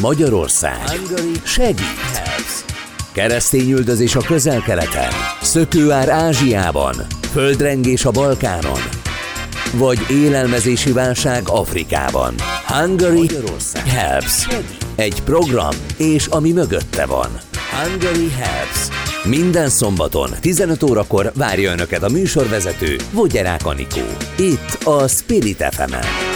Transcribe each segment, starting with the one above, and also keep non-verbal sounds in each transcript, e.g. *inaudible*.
Magyarország segít. Keresztényüldözés a közel-keleten, szökőár Ázsiában, földrengés a Balkánon, vagy élelmezési válság Afrikában. Hungary Helps. Egy program, és ami mögötte van. Hungary Helps. Minden szombaton 15 órakor várja Önöket a műsorvezető Vogyerák Anikó. Itt a Spirit fm -en.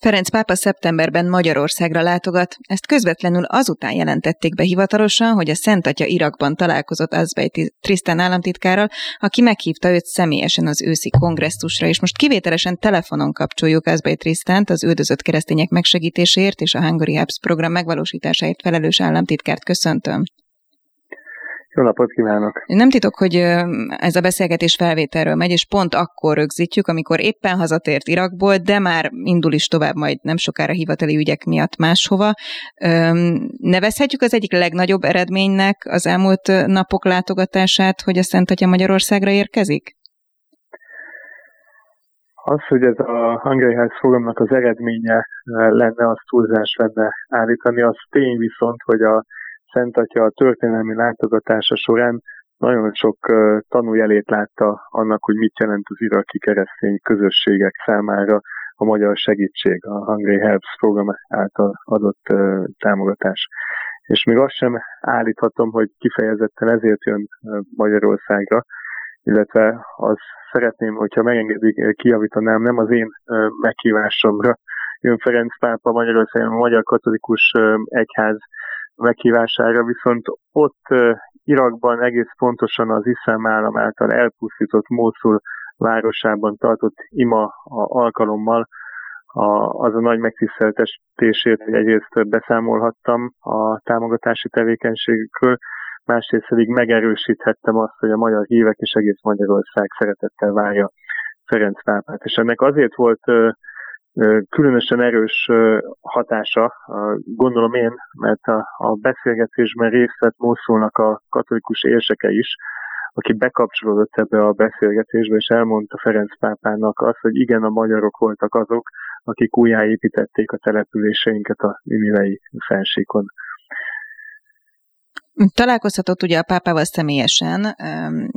Ferenc pápa szeptemberben Magyarországra látogat, ezt közvetlenül azután jelentették be hivatalosan, hogy a Szent Atya Irakban találkozott Azbej Trisztán államtitkárral, aki meghívta őt személyesen az őszi kongresszusra, és most kivételesen telefonon kapcsoljuk Azbej Trisztánt, az üldözött keresztények megsegítéséért és a Hungary Hubs program megvalósításáért felelős államtitkárt. Köszöntöm. Jó napot kívánok! Nem titok, hogy ez a beszélgetés felvételről megy, és pont akkor rögzítjük, amikor éppen hazatért Irakból, de már indul is tovább majd nem sokára hivatali ügyek miatt máshova. Nevezhetjük az egyik legnagyobb eredménynek az elmúlt napok látogatását, hogy a Szent Atya Magyarországra érkezik? Az, hogy ez a Hungary House programnak az eredménye lenne, az túlzás lenne állítani. Az tény viszont, hogy a Szent Atya a történelmi látogatása során nagyon sok tanújelét látta annak, hogy mit jelent az iraki keresztény közösségek számára a magyar segítség, a Hungary Helps program által adott támogatás. És még azt sem állíthatom, hogy kifejezetten ezért jön Magyarországra, illetve az szeretném, hogyha megengedik, kijavítanám, nem az én meghívásomra jön Ferenc pápa Magyarországon, a Magyar Katolikus Egyház meghívására, viszont ott Irakban egész pontosan az iszlám állam által elpusztított Mószul városában tartott ima alkalommal a, az a nagy megtiszteltetését, hogy egyrészt beszámolhattam a támogatási tevékenységükről, másrészt pedig megerősíthettem azt, hogy a magyar hívek és egész Magyarország szeretettel várja Ferenc pápát. És ennek azért volt különösen erős hatása, gondolom én, mert a, a beszélgetésben részt vett Mószulnak a katolikus érseke is, aki bekapcsolódott ebbe a beszélgetésbe, és elmondta Ferenc pápának azt, hogy igen, a magyarok voltak azok, akik újjáépítették a településeinket a Ninivei felsíkon. Találkozhatott ugye a pápával személyesen,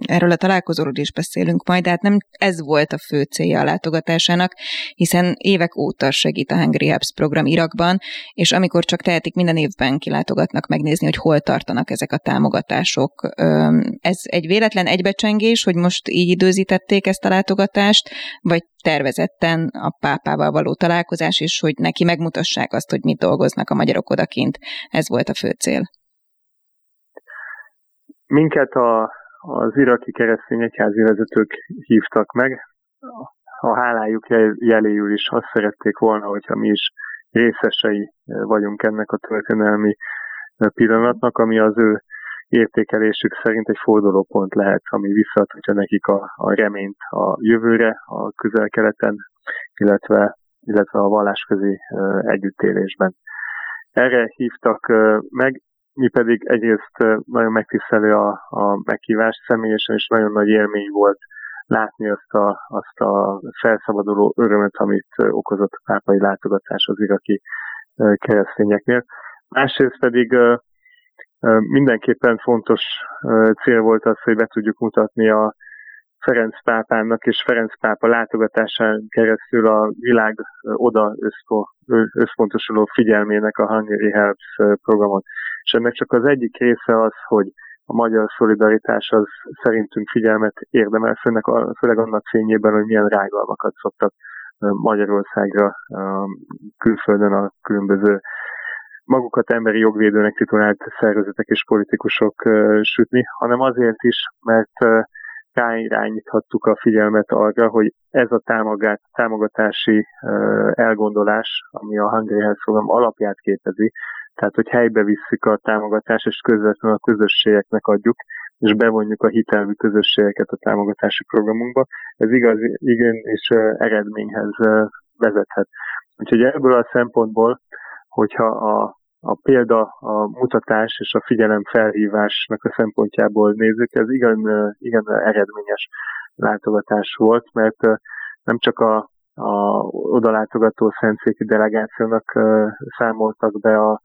erről a találkozóról is beszélünk majd, de hát nem ez volt a fő célja a látogatásának, hiszen évek óta segít a Hungry Hubs program Irakban, és amikor csak tehetik, minden évben kilátogatnak megnézni, hogy hol tartanak ezek a támogatások. Ez egy véletlen egybecsengés, hogy most így időzítették ezt a látogatást, vagy tervezetten a pápával való találkozás, és hogy neki megmutassák azt, hogy mit dolgoznak a magyarok odakint. Ez volt a fő cél. Minket a, az iraki keresztény egyházi vezetők hívtak meg. A hálájuk jeléül is azt szerették volna, hogyha mi is részesei vagyunk ennek a történelmi pillanatnak, ami az ő értékelésük szerint egy fordulópont lehet, ami visszaadhatja nekik a, a reményt a jövőre, a közel-keleten, illetve, illetve a vallásközi együttélésben. Erre hívtak meg, mi pedig egyrészt nagyon megtisztelő a, a meghívás, személyesen is nagyon nagy élmény volt látni azt a, azt a felszabaduló örömet, amit okozott a pápai látogatás az iraki keresztényeknél. Másrészt pedig mindenképpen fontos cél volt az, hogy be tudjuk mutatni a Ferenc pápának és Ferenc pápa látogatásán keresztül a világ oda összpontosuló figyelmének a Hungary Helps programot. És ennek csak az egyik része az, hogy a magyar szolidaritás az szerintünk figyelmet érdemel, főleg, főleg annak fényében, hogy milyen rágalmakat szoktak Magyarországra külföldön a különböző magukat emberi jogvédőnek titulált szervezetek és politikusok sütni, hanem azért is, mert ráirányíthattuk a figyelmet arra, hogy ez a támogat, támogatási elgondolás, ami a Hungary Health Program alapját képezi, tehát hogy helybe visszük a támogatást, és közvetlenül a közösségeknek adjuk, és bevonjuk a hitelmű közösségeket a támogatási programunkba. Ez igaz, igen, és eredményhez vezethet. Úgyhogy ebből a szempontból, hogyha a a példa, a mutatás és a figyelem felhívásnak a szempontjából nézzük, ez igen, igen eredményes látogatás volt, mert nem csak a a odalátogató szentszéki delegációnak számoltak be a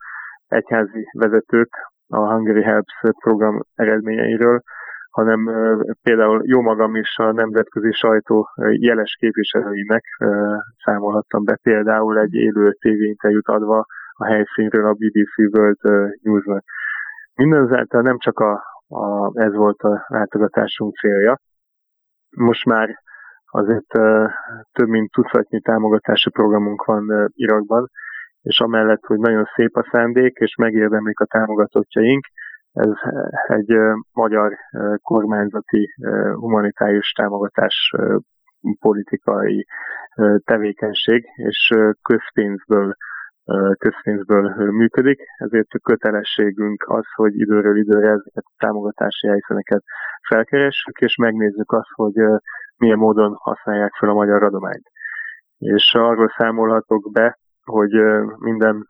egyházi vezetők a Hungary Helps program eredményeiről, hanem például jó magam is a nemzetközi sajtó jeles képviselőinek számolhattam be, például egy élő tévéinterjút adva a helyszínről a BBC World News-nak. Mindenzáltal nem csak a, a, ez volt a látogatásunk célja. Most már azért több mint tucatnyi támogatási programunk van Irakban, és amellett, hogy nagyon szép a szándék, és megérdemlik a támogatottjaink, ez egy magyar kormányzati humanitárius támogatás politikai tevékenység, és közpénzből közpénzből működik, ezért a kötelességünk az, hogy időről időre ezeket a támogatási helyszíneket felkeressük, és megnézzük azt, hogy milyen módon használják fel a magyar adományt. És arról számolhatok be, hogy minden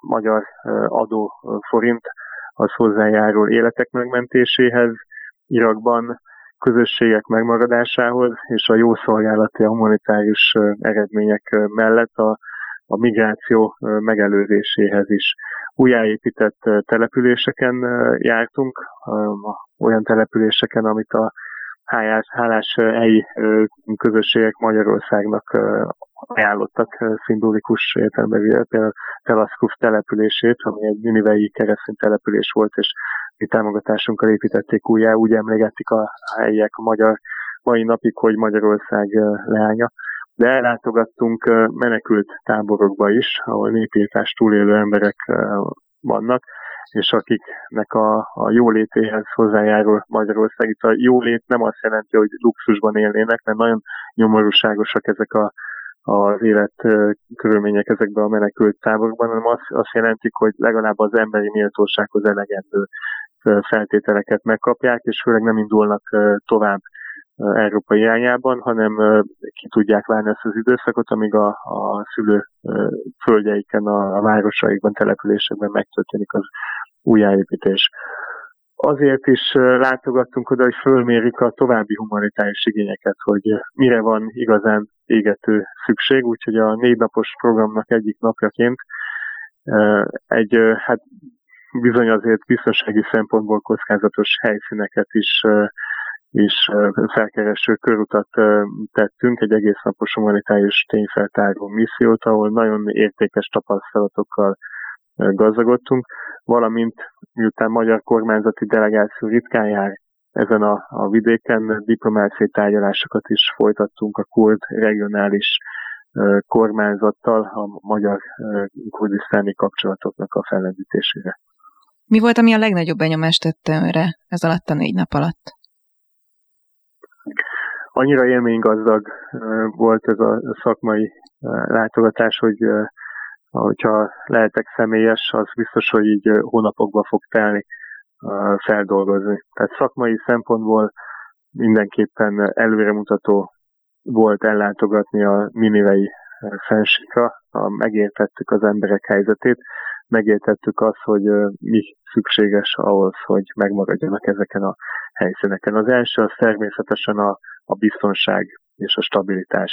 magyar adó forint az hozzájárul életek megmentéséhez, Irakban közösségek megmaradásához, és a jó szolgálati, humanitárius eredmények mellett a, a migráció megelőzéséhez is. Újjáépített településeken jártunk, olyan településeken, amit a hálás, hálás helyi közösségek Magyarországnak ajánlottak szimbolikus értelemben, például Telaszkuf települését, ami egy ninivei keresztény település volt, és mi támogatásunkkal építették újjá, úgy emlegetik a helyiek a magyar mai napig, hogy Magyarország leánya. De ellátogattunk menekült táborokba is, ahol népírtást túlélő emberek vannak, és akiknek a, a jólétéhez hozzájárul Magyarország. Itt a jólét nem azt jelenti, hogy luxusban élnének, mert nagyon nyomorúságosak ezek a, az élet körülmények ezekben a menekült táborokban, hanem azt, azt jelentik, hogy legalább az emberi méltósághoz elegendő feltételeket megkapják, és főleg nem indulnak tovább Európa irányában, hanem ki tudják várni ezt az időszakot, amíg a, a szülő földjeiken, a, a városaikban, településekben megtörténik az újjáépítés. Azért is látogattunk oda, hogy fölmérjük a további humanitárius igényeket, hogy mire van igazán égető szükség, úgyhogy a négy napos programnak egyik napjaként egy hát bizony azért biztonsági szempontból kockázatos helyszíneket is is felkereső körutat tettünk, egy egész napos humanitárius tényfeltáró missziót, ahol nagyon értékes tapasztalatokkal gazdagodtunk, valamint miután magyar kormányzati delegáció ritkán jár ezen a, a vidéken, diplomáciai tárgyalásokat is folytattunk a kurd regionális kormányzattal a magyar kurdisztáni kapcsolatoknak a fellendítésére. Mi volt, ami a legnagyobb benyomást tette önre ez alatt a négy nap alatt? Annyira élménygazdag volt ez a szakmai látogatás, hogy hogyha lehetek személyes, az biztos, hogy így hónapokba fog telni feldolgozni. Tehát szakmai szempontból mindenképpen előremutató volt ellátogatni a minivei fensíkra, megértettük az emberek helyzetét, megértettük azt, hogy mi szükséges ahhoz, hogy megmaradjanak ezeken a helyszíneken. Az első az természetesen a, a biztonság és a stabilitás.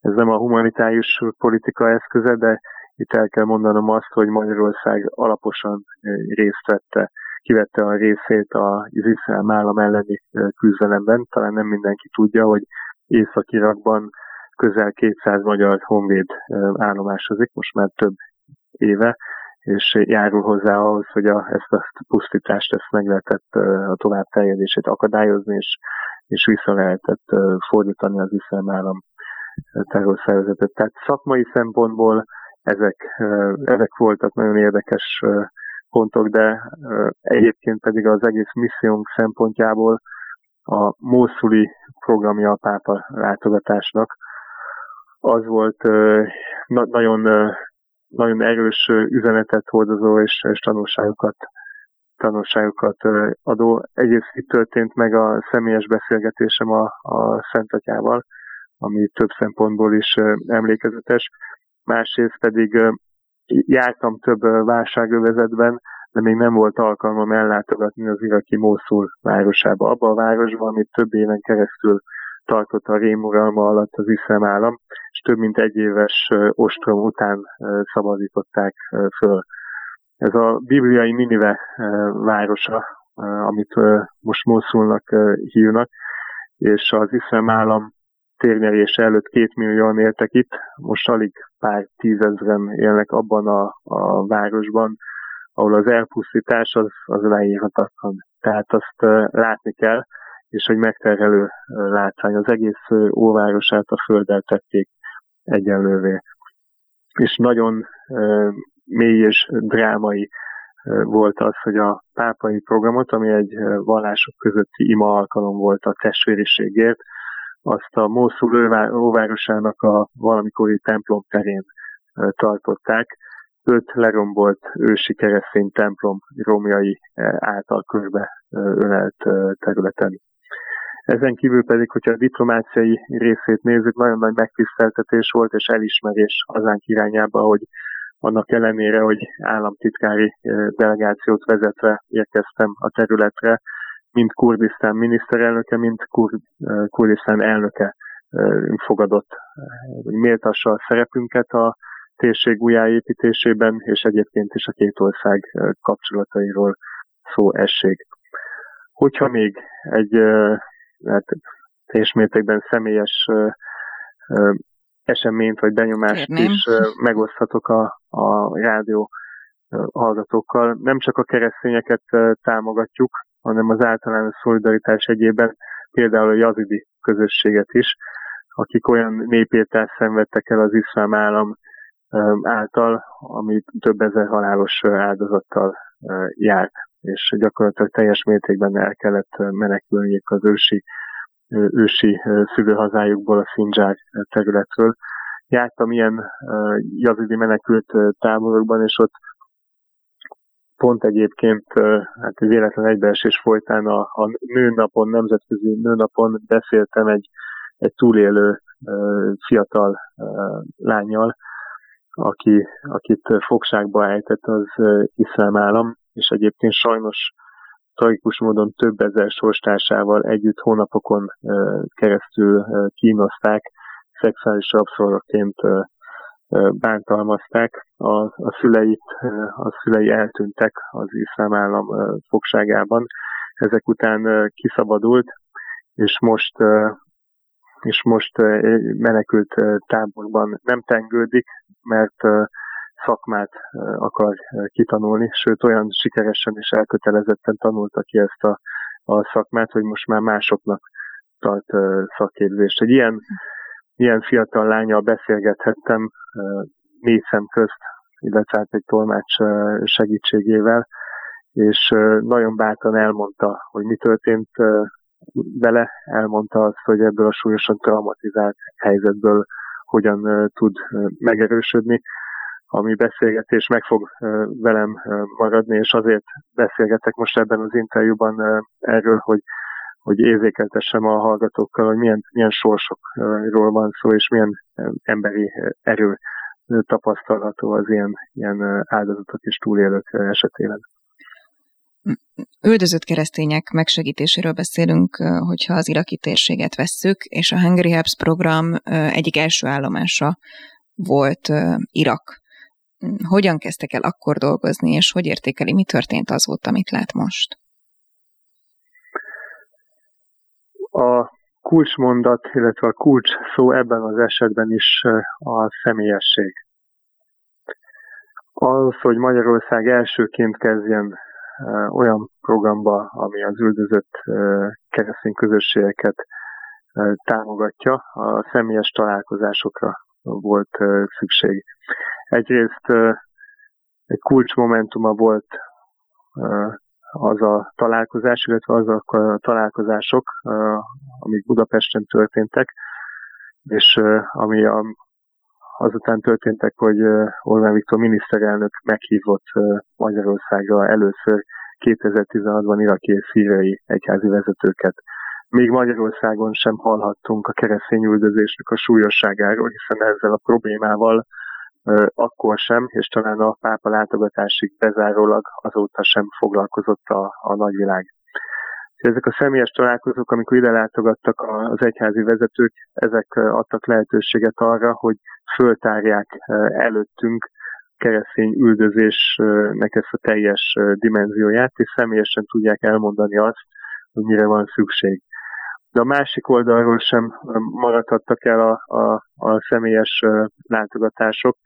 Ez nem a humanitárius politika eszköze, de itt el kell mondanom azt, hogy Magyarország alaposan részt vette, kivette a részét az iszlám állam elleni küzdelemben. Talán nem mindenki tudja, hogy Észak-Irakban közel 200 magyar honvéd állomásozik, most már több éve, és járul hozzá ahhoz, hogy a, ezt a pusztítást, ezt meg lehetett a tovább terjedését akadályozni, és, és vissza lehetett fordítani az iszlám állam terrorszervezetet. Tehát szakmai szempontból ezek, ezek voltak nagyon érdekes pontok, de egyébként pedig az egész missziónk szempontjából a Mószuli programja a pápa látogatásnak az volt nagyon nagyon erős üzenetet hordozó és, és tanulságokat, tanulságokat adó. Egyrészt itt történt meg a személyes beszélgetésem a, a Szent Atyával, ami több szempontból is emlékezetes. Másrészt pedig jártam több válságövezetben, de még nem volt alkalmam ellátogatni az iraki Mószul városába. Abba a városban, amit több éven keresztül tartott a rémuralma alatt az iszlám állam, és több mint egy éves ostrom után szabadították föl. Ez a bibliai Minive városa, amit most Moszulnak hívnak, és az iszlám állam térnyerése előtt két millióan éltek itt, most alig pár tízezren élnek abban a, a városban, ahol az elpusztítás az, az leírhatatlan. Tehát azt látni kell, és hogy megterhelő látvány. Az egész óvárosát a földdel egyenlővé. És nagyon mély és drámai volt az, hogy a pápai programot, ami egy vallások közötti ima alkalom volt a testvériségért, azt a Mószul óvárosának a valamikori templom terén tartották. Öt lerombolt ősi keresztény templom romjai által körbe ölelt területen. Ezen kívül pedig, hogyha a diplomáciai részét nézzük, nagyon nagy megtiszteltetés volt és elismerés azán irányába, hogy annak ellenére, hogy államtitkári delegációt vezetve érkeztem a területre, mint Kurdisztán miniszterelnöke, mint Kur- Kurdisztán elnöke fogadott, hogy méltassa a szerepünket a térség újjáépítésében, és egyébként is a két ország kapcsolatairól szó essék. Hogyha még egy hát, teljes mértékben személyes eseményt vagy benyomást Kérném. is megoszthatok a, a rádió hallgatókkal. Nem csak a keresztényeket támogatjuk, hanem az általános szolidaritás egyében például a jazidi közösséget is, akik olyan népírtást szenvedtek el az iszlám állam által, ami több ezer halálos áldozattal járt, és gyakorlatilag teljes mértékben el kellett menekülniük az ősi, ősi szülőhazájukból, a Szindzsák területről. Jártam ilyen jazidi menekült táborokban, és ott pont egyébként hát véletlen egybeesés folytán a, a nőnapon, nemzetközi nőnapon beszéltem egy, egy túlélő fiatal lányjal, aki, akit fogságba ejtett az iszlám állam, és egyébként sajnos tragikus módon több ezer sorstársával együtt hónapokon keresztül kínozták, szexuális rabszolgaként bántalmazták, a, a, szüleit, a szülei eltűntek az iszlám állam fogságában. Ezek után kiszabadult, és most és most menekült táborban nem tengődik, mert szakmát akar kitanulni, sőt olyan sikeresen és elkötelezetten tanulta ki ezt a, a szakmát, hogy most már másoknak tart szakképzést. Egy ilyen ilyen fiatal lányjal beszélgethettem négy szem közt, illetve egy tolmács segítségével, és nagyon bátran elmondta, hogy mi történt vele, elmondta azt, hogy ebből a súlyosan traumatizált helyzetből hogyan tud megerősödni. Ami beszélgetés meg fog velem maradni, és azért beszélgetek most ebben az interjúban erről, hogy hogy érzékeltessem a hallgatókkal, hogy milyen, milyen sorsokról van szó, és milyen emberi erő tapasztalható az ilyen, ilyen áldozatok és túlélők esetében. Üldözött keresztények megsegítéséről beszélünk, hogyha az iraki térséget vesszük, és a Hungary Helps program egyik első állomása volt Irak. Hogyan kezdtek el akkor dolgozni, és hogy értékeli, mi történt azóta, amit lát most? A kulcsmondat, illetve a kulcs szó ebben az esetben is a személyesség. Az, hogy Magyarország elsőként kezdjen olyan programba, ami az üldözött keresztény közösségeket támogatja, a személyes találkozásokra volt szükség. Egyrészt egy kulcsmomentuma volt az a találkozás, illetve azok a találkozások, amik Budapesten történtek, és ami azután történtek, hogy Orbán Viktor miniszterelnök meghívott Magyarországra először 2016-ban iraki és szíriai egyházi vezetőket. Még Magyarországon sem hallhattunk a keresztény üldözésnek a súlyosságáról, hiszen ezzel a problémával akkor sem, és talán a pápa látogatásig bezárólag azóta sem foglalkozott a, a nagyvilág. ezek a személyes találkozók, amikor ide látogattak az egyházi vezetők, ezek adtak lehetőséget arra, hogy föltárják előttünk keresztény üldözésnek ezt a teljes dimenzióját, és személyesen tudják elmondani azt, hogy mire van szükség. De a másik oldalról sem maradhattak el a, a, a személyes látogatások.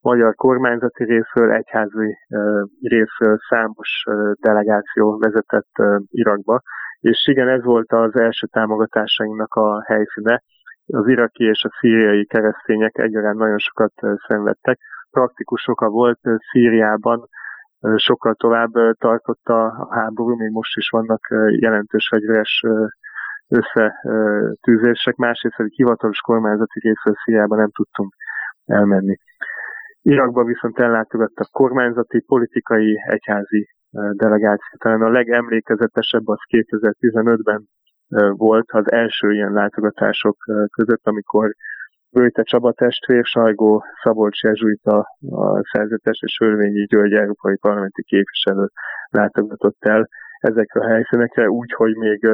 Magyar kormányzati részről, egyházi részről számos delegáció vezetett Irakba, és igen, ez volt az első támogatásainknak a helyszíne. Az iraki és a szíriai keresztények egyaránt nagyon sokat szenvedtek. Praktikus oka volt Szíriában, sokkal tovább tartott a háború, még most is vannak jelentős fegyveres összetűzések, másrészt egy hivatalos kormányzati részről Szíriában nem tudtunk elmenni. Irakban viszont ellátogattak kormányzati, politikai, egyházi delegáció. Talán a legemlékezetesebb az 2015-ben volt az első ilyen látogatások között, amikor Bőjte Csaba testvér, Sajgó Szabolcs Jezsuita, a szerzetes és Hölvényi György európai parlamenti képviselő látogatott el ezekre a helyszínekre, úgy, hogy még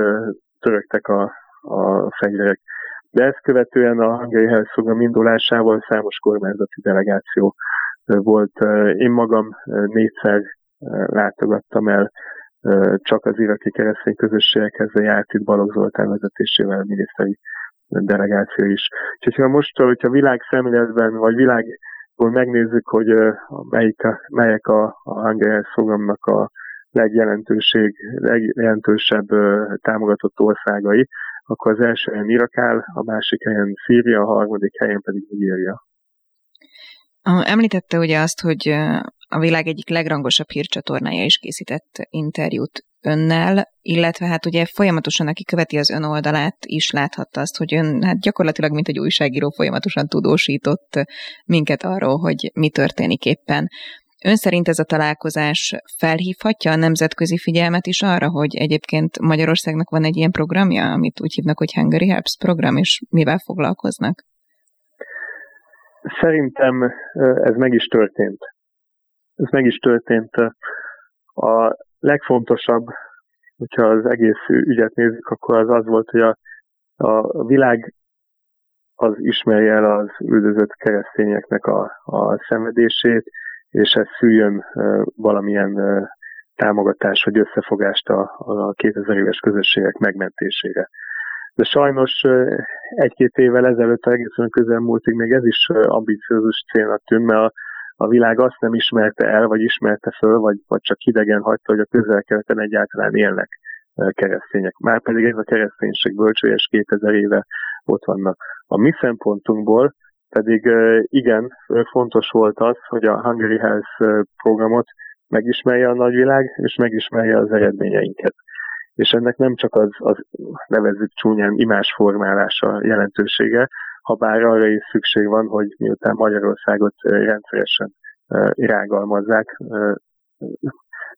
törögtek a, a fegyverek. De ezt követően a hangai helyszóga indulásával számos kormányzati delegáció volt. Én magam négyszer látogattam el csak az iraki keresztény közösségekhez, a járt itt Balogh Zoltán vezetésével a miniszteri delegáció is. Úgyhogy ha most, hogyha világ szemléletben, vagy világból megnézzük, hogy melyik a, melyek a, a Hungary fogamnak a legjelentőség, legjelentősebb támogatott országai, akkor az első helyen Irak áll, a másik helyen Szíria, a harmadik helyen pedig Nigéria. Említette ugye azt, hogy a világ egyik legrangosabb hírcsatornája is készített interjút önnel, illetve hát ugye folyamatosan, aki követi az ön oldalát, is láthatta azt, hogy ön hát gyakorlatilag, mint egy újságíró, folyamatosan tudósított minket arról, hogy mi történik éppen. Ön szerint ez a találkozás felhívhatja a nemzetközi figyelmet is arra, hogy egyébként Magyarországnak van egy ilyen programja, amit úgy hívnak, hogy Hungary Helps program, és mivel foglalkoznak? Szerintem ez meg is történt. Ez meg is történt. A legfontosabb, hogyha az egész ügyet nézzük, akkor az az volt, hogy a, a világ az ismerje el az üldözött keresztényeknek a, a szenvedését, és ez szüljön valamilyen támogatás vagy összefogást a, a 2000 éves közösségek megmentésére. De sajnos egy-két évvel ezelőtt, egészen közelmúltig még ez is ambiciózus célnak tűnt, mert a, a világ azt nem ismerte el, vagy ismerte föl, vagy, vagy csak hidegen hagyta, hogy a közel-keleten egyáltalán élnek keresztények. Márpedig ez a kereszténység bölcsőjes 2000 éve ott vannak. A mi szempontunkból pedig igen, fontos volt az, hogy a Hungary Health programot megismerje a nagyvilág, és megismerje az eredményeinket. És ennek nem csak az, az nevezzük csúnyán imásformálása jelentősége, ha bár arra is szükség van, hogy miután Magyarországot rendszeresen irágalmazzák,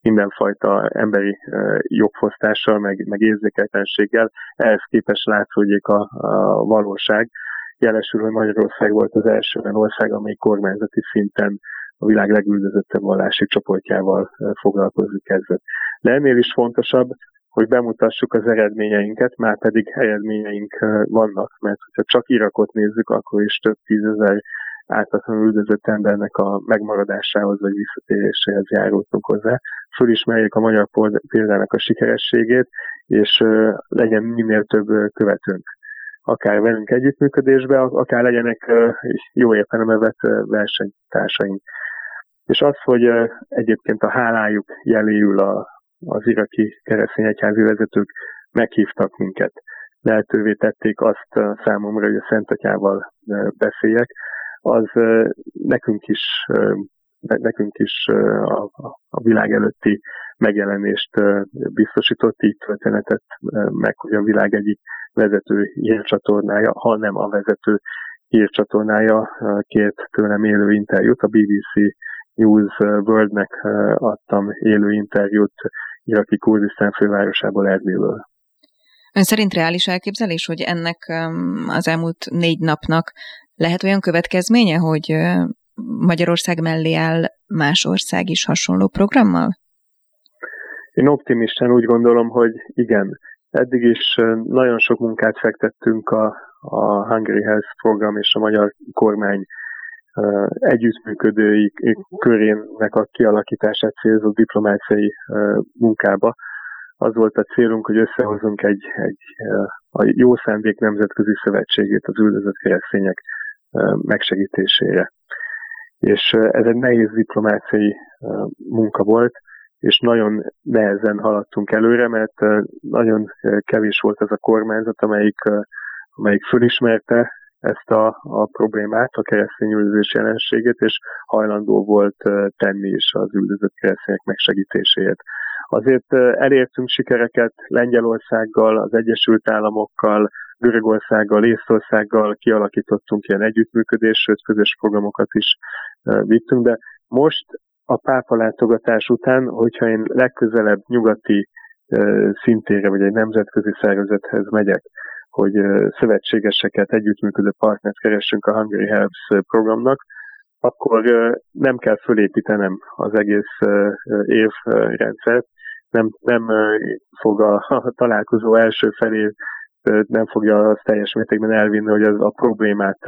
mindenfajta emberi jogfosztással, meg, meg érzéketlenséggel, ehhez képest látszódjék a, a valóság, jelesül, hogy Magyarország volt az első olyan ország, amely kormányzati szinten a világ legüldözöttebb vallási csoportjával foglalkozni kezdett. De ennél is fontosabb, hogy bemutassuk az eredményeinket, már pedig eredményeink vannak, mert ha csak Irakot nézzük, akkor is több tízezer ártatlanul üldözött embernek a megmaradásához vagy visszatéréséhez járultunk hozzá. Fölismerjük a magyar példának a sikerességét, és legyen minél több követőnk akár velünk együttműködésbe, akár legyenek jó értelembe vett versenytársaink. És az, hogy egyébként a hálájuk jeléül a, az iraki keresztény egyházi vezetők meghívtak minket. Lehetővé tették azt számomra, hogy a Szent Atyával beszéljek, az nekünk is, nekünk is a, a világ előtti megjelenést biztosított, így történetet meg, hogy a világ egyik vezető hírcsatornája, ha nem a vezető hírcsatornája kért tőlem élő interjút. A BBC News Worldnek adtam élő interjút iraki Kurdisztán fővárosából Erbélből. Ön szerint reális elképzelés, hogy ennek az elmúlt négy napnak lehet olyan következménye, hogy Magyarország mellé áll más ország is hasonló programmal? Én optimisten úgy gondolom, hogy igen, eddig is nagyon sok munkát fektettünk a, a Hungary Health program és a magyar kormány együttműködői körének a kialakítását célzó diplomáciai munkába. Az volt a célunk, hogy összehozunk egy, egy a Jó Szándék Nemzetközi Szövetségét az üldözött keresztények megsegítésére. És ez egy nehéz diplomáciai munka volt, és nagyon nehezen haladtunk előre, mert nagyon kevés volt ez a kormányzat, amelyik, amelyik fölismerte ezt a, a problémát, a keresztény üldözés jelenségét, és hajlandó volt tenni is az üldözött keresztények megsegítéséért. Azért elértünk sikereket Lengyelországgal, az Egyesült Államokkal, Görögországgal, Észtországgal kialakítottunk ilyen együttműködést, sőt közös programokat is vittünk, de most a pápa látogatás után, hogyha én legközelebb nyugati szintére, vagy egy nemzetközi szervezethez megyek, hogy szövetségeseket, együttműködő partnert keressünk a Hungary Helps programnak, akkor nem kell fölépítenem az egész évrendszert, nem, nem fog a, *laughs* a találkozó első felé nem fogja azt teljes mértékben elvinni, hogy az a problémát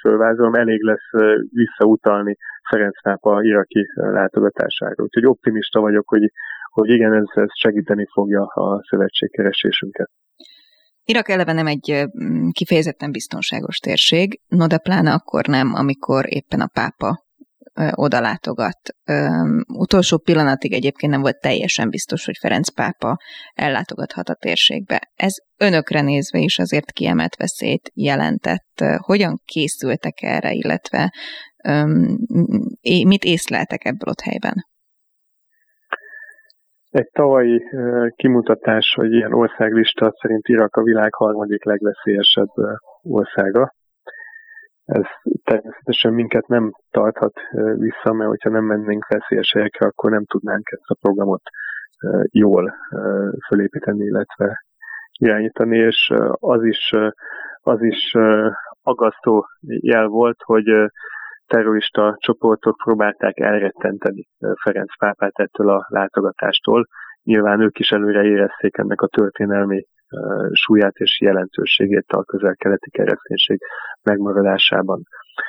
fölvázolom, elég lesz visszautalni Ferenc pápa iraki látogatására. Úgyhogy optimista vagyok, hogy, hogy igen, ez, ez segíteni fogja a szövetségkeresésünket. Irak eleve nem egy kifejezetten biztonságos térség, no de pláne akkor nem, amikor éppen a pápa oda látogat. Utolsó pillanatig egyébként nem volt teljesen biztos, hogy Ferenc pápa ellátogathat a térségbe. Ez önökre nézve is azért kiemelt veszélyt jelentett. Hogyan készültek erre, illetve mit észleltek ebből ott helyben? Egy tavalyi kimutatás, hogy ilyen országlista szerint Irak a világ harmadik legveszélyesebb országa. Ez természetesen minket nem tarthat vissza, mert hogyha nem mennénk veszélyes helyekre, akkor nem tudnánk ezt a programot jól fölépíteni, illetve irányítani, és az is, az is agasztó jel volt, hogy terrorista csoportok próbálták elrettenteni Ferenc pápát ettől a látogatástól. Nyilván ők is előre érezték ennek a történelmi súlyát és jelentőségét a közel-keleti kereszténység megmaradásában.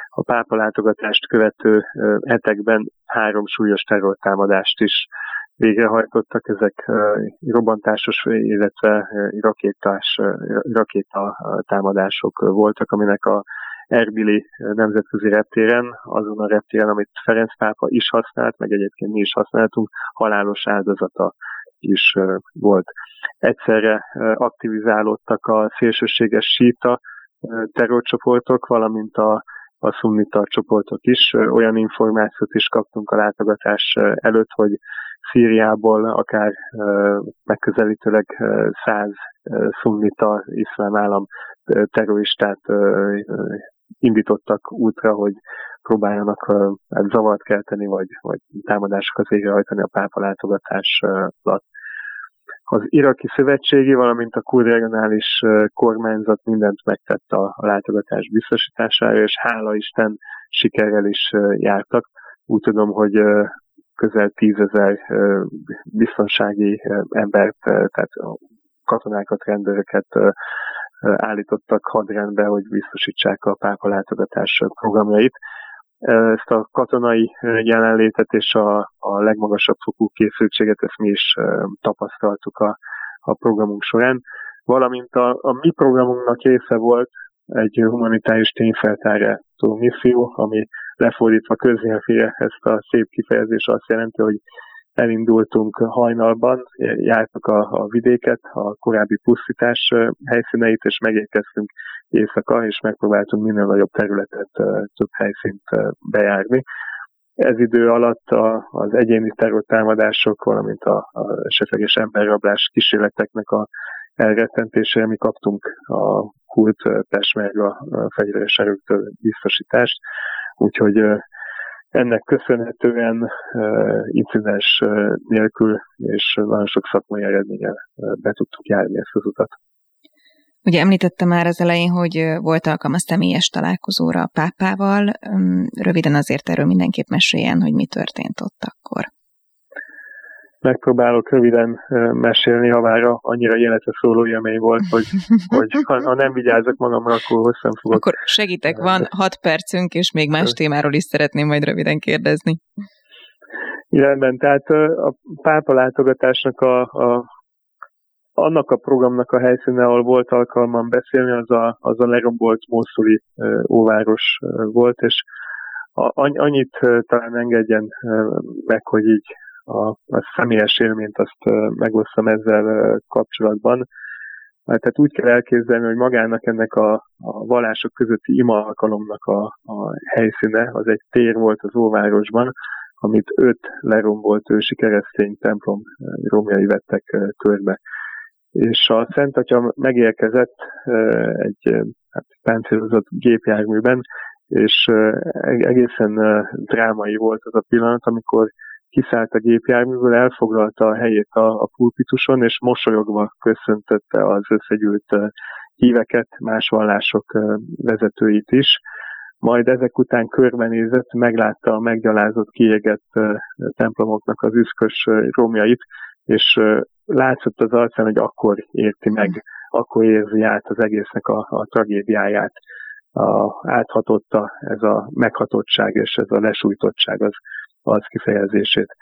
A pápa látogatást követő hetekben három súlyos terrortámadást is végrehajtottak, ezek robbantásos, illetve rakétás, rakéta támadások voltak, aminek a Erbili nemzetközi reptéren, azon a reptéren, amit Ferenc pápa is használt, meg egyébként mi is használtunk, halálos áldozata is volt. Egyszerre aktivizálódtak a szélsőséges síta terrorcsoportok, valamint a, a szunnita csoportok is. Olyan információt is kaptunk a látogatás előtt, hogy Szíriából akár megközelítőleg száz szunnita iszlám állam terroristát indítottak útra, hogy próbáljanak hát zavart kelteni, vagy, vagy támadásokat végrehajtani a pápa látogatás alatt. Az iraki szövetségi, valamint a kur regionális kormányzat mindent megtett a, a látogatás biztosítására, és hála Isten sikerrel is jártak. Úgy tudom, hogy közel tízezer biztonsági embert, tehát katonákat, rendőröket állítottak hadrendbe, hogy biztosítsák a pápa látogatás programjait. Ezt a katonai jelenlétet és a, a legmagasabb fokú készültséget ezt mi is tapasztaltuk a, a programunk során. Valamint a, a mi programunknak része volt egy humanitárius tényfeltárító misszió, ami lefordítva köznyelvére ezt a szép kifejezés azt jelenti, hogy elindultunk hajnalban, jártak a, a vidéket, a korábbi pusztítás helyszíneit, és megérkeztünk éjszaka, és megpróbáltunk minél nagyobb területet, több helyszínt bejárni. Ez idő alatt a, az egyéni terrortámadások, valamint a, a esetleges emberrablás kísérleteknek a elrettentésére mi kaptunk a kult pesmerga fegyveres erőktől biztosítást, úgyhogy ennek köszönhetően incidens nélkül és nagyon sok szakmai eredménnyel be tudtuk járni ezt az utat. Ugye említette már az elején, hogy volt alkalma személyes találkozóra a pápával. Röviden azért erről mindenképp meséljen, hogy mi történt ott akkor. Megpróbálok röviden mesélni, ha már annyira életre szóló élmény volt, hogy, *laughs* hogy ha, ha nem vigyázok magamra, akkor hosszan fogok. Akkor segítek, van hat percünk, és még más témáról is szeretném majd röviden kérdezni. Rendben, tehát a pápa látogatásnak a, a annak a programnak a helyszíne, ahol volt alkalmam beszélni, az a, az a lerombolt Mószuli óváros volt, és annyit talán engedjen meg, hogy így a, a személyes élményt azt megosztam ezzel kapcsolatban. Tehát úgy kell elképzelni, hogy magának ennek a, a vallások közötti ima alkalomnak a, a helyszíne, az egy tér volt az óvárosban, amit öt lerombolt ősi keresztény templom romjai vettek körbe. És a Szent Atya megérkezett egy hát, páncélozott gépjárműben, és egészen drámai volt az a pillanat, amikor kiszállt a gépjárműből, elfoglalta a helyét a, a pulpituson, és mosolyogva köszöntötte az összegyűlt híveket, más vallások vezetőit is. Majd ezek után körbenézett, meglátta a meggyalázott, kiégett templomoknak az üszkös romjait, és látszott az arcán, hogy akkor érti meg, akkor érzi át az egésznek a, a tragédiáját, a, áthatotta ez a meghatottság és ez a lesújtottság az, az kifejezését.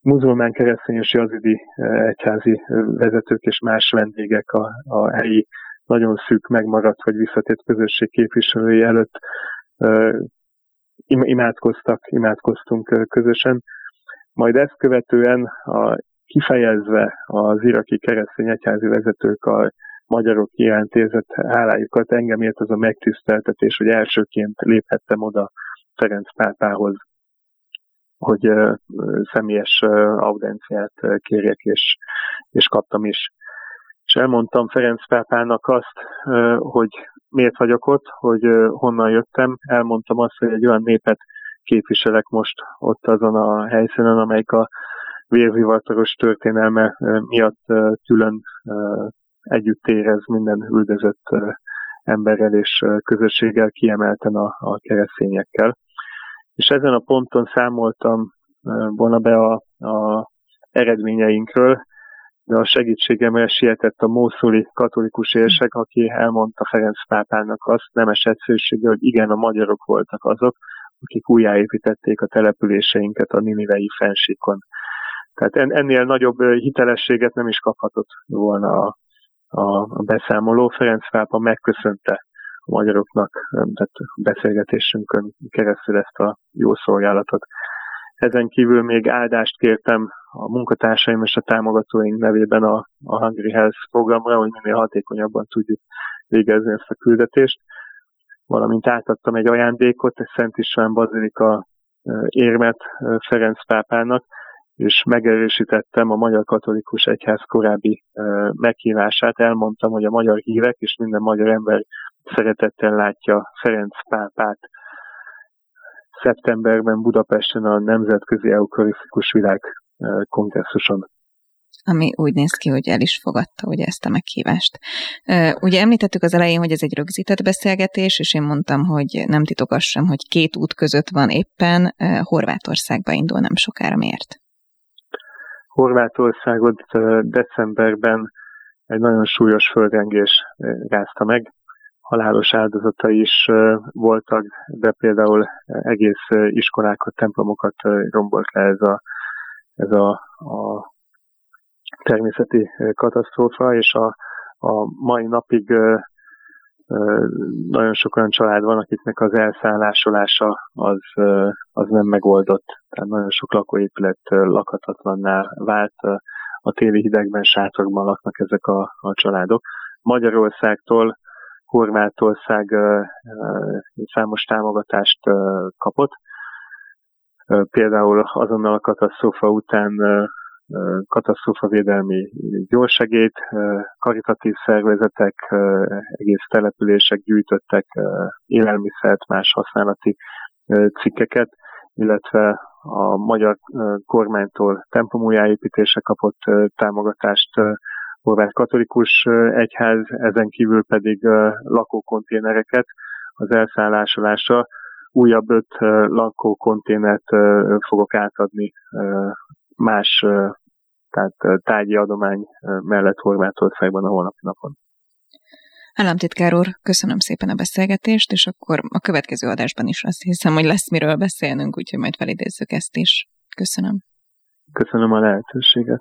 Muzulmán keresztény és jazidi egyházi vezetők és más vendégek a, a helyi nagyon szűk megmaradt vagy visszatért közösség képviselői előtt imádkoztak, imádkoztunk közösen. Majd ezt követően a, kifejezve az iraki keresztény egyházi vezetők a magyarok iránt érzett hálájukat, engem ért az a megtiszteltetés, hogy elsőként léphettem oda Ferenc pápához, hogy személyes audenciát kérjek, és, és kaptam is. És elmondtam Ferenc pápának azt, hogy miért vagyok ott, hogy honnan jöttem. Elmondtam azt, hogy egy olyan népet képviselek most ott azon a helyszínen, amelyik a vérzivataros történelme miatt külön együtt érez minden üldözött emberrel és közösséggel, kiemelten a, a keresztényekkel. És ezen a ponton számoltam volna be a, a eredményeinkről, de a segítségemre sietett a mószuli katolikus érsek, aki elmondta Ferenc pápának azt nemes egyszerűséggel, hogy igen, a magyarok voltak azok, akik újjáépítették a településeinket a Ninivei fensíkon. Tehát ennél nagyobb hitelességet nem is kaphatott volna a, a, a beszámoló. Ferenc pápa megköszönte a magyaroknak, tehát beszélgetésünkön keresztül ezt a jó szolgálatot. Ezen kívül még áldást kértem a munkatársaim és a támogatóink nevében a, a Hungry Health programra, hogy minél hatékonyabban tudjuk végezni ezt a küldetést. Valamint átadtam egy ajándékot, egy Szent István Bazilika érmet Ferenc pápának, és megerősítettem a Magyar Katolikus Egyház korábbi meghívását. Elmondtam, hogy a magyar hívek és minden magyar ember szeretettel látja Ferenc pápát szeptemberben Budapesten a Nemzetközi Eukarisztikus Világ kongresszuson ami úgy néz ki, hogy el is fogadta ugye ezt a meghívást. Ugye említettük az elején, hogy ez egy rögzített beszélgetés, és én mondtam, hogy nem titok az sem, hogy két út között van éppen, Horvátországba indul nem sokára. Miért? Horvátországot decemberben egy nagyon súlyos földrengés rázta meg. Halálos áldozatai is voltak, de például egész iskolákat, templomokat rombolt le ez a, ez a, a természeti katasztrófa, és a, a mai napig nagyon sok olyan család van, akiknek az elszállásolása az, az nem megoldott. Tehát nagyon sok lakóépület lakhatatlanná vált. A téli hidegben, sátorban laknak ezek a, a családok. Magyarországtól Horvátország számos támogatást kapott. Például azonnal a katasztrófa után katasztrófavédelmi gyorsegét, karitatív szervezetek, egész települések gyűjtöttek élelmiszert, más használati cikkeket, illetve a magyar kormánytól templomújjáépítése kapott támogatást horvát katolikus egyház, ezen kívül pedig lakókonténereket az elszállásolásra. Újabb öt lakókonténert fogok átadni más tehát tárgyi adomány mellett Horvátországban a holnapi napon. Államtitkár úr, köszönöm szépen a beszélgetést, és akkor a következő adásban is azt hiszem, hogy lesz miről beszélnünk, úgyhogy majd felidézzük ezt is. Köszönöm. Köszönöm a lehetőséget.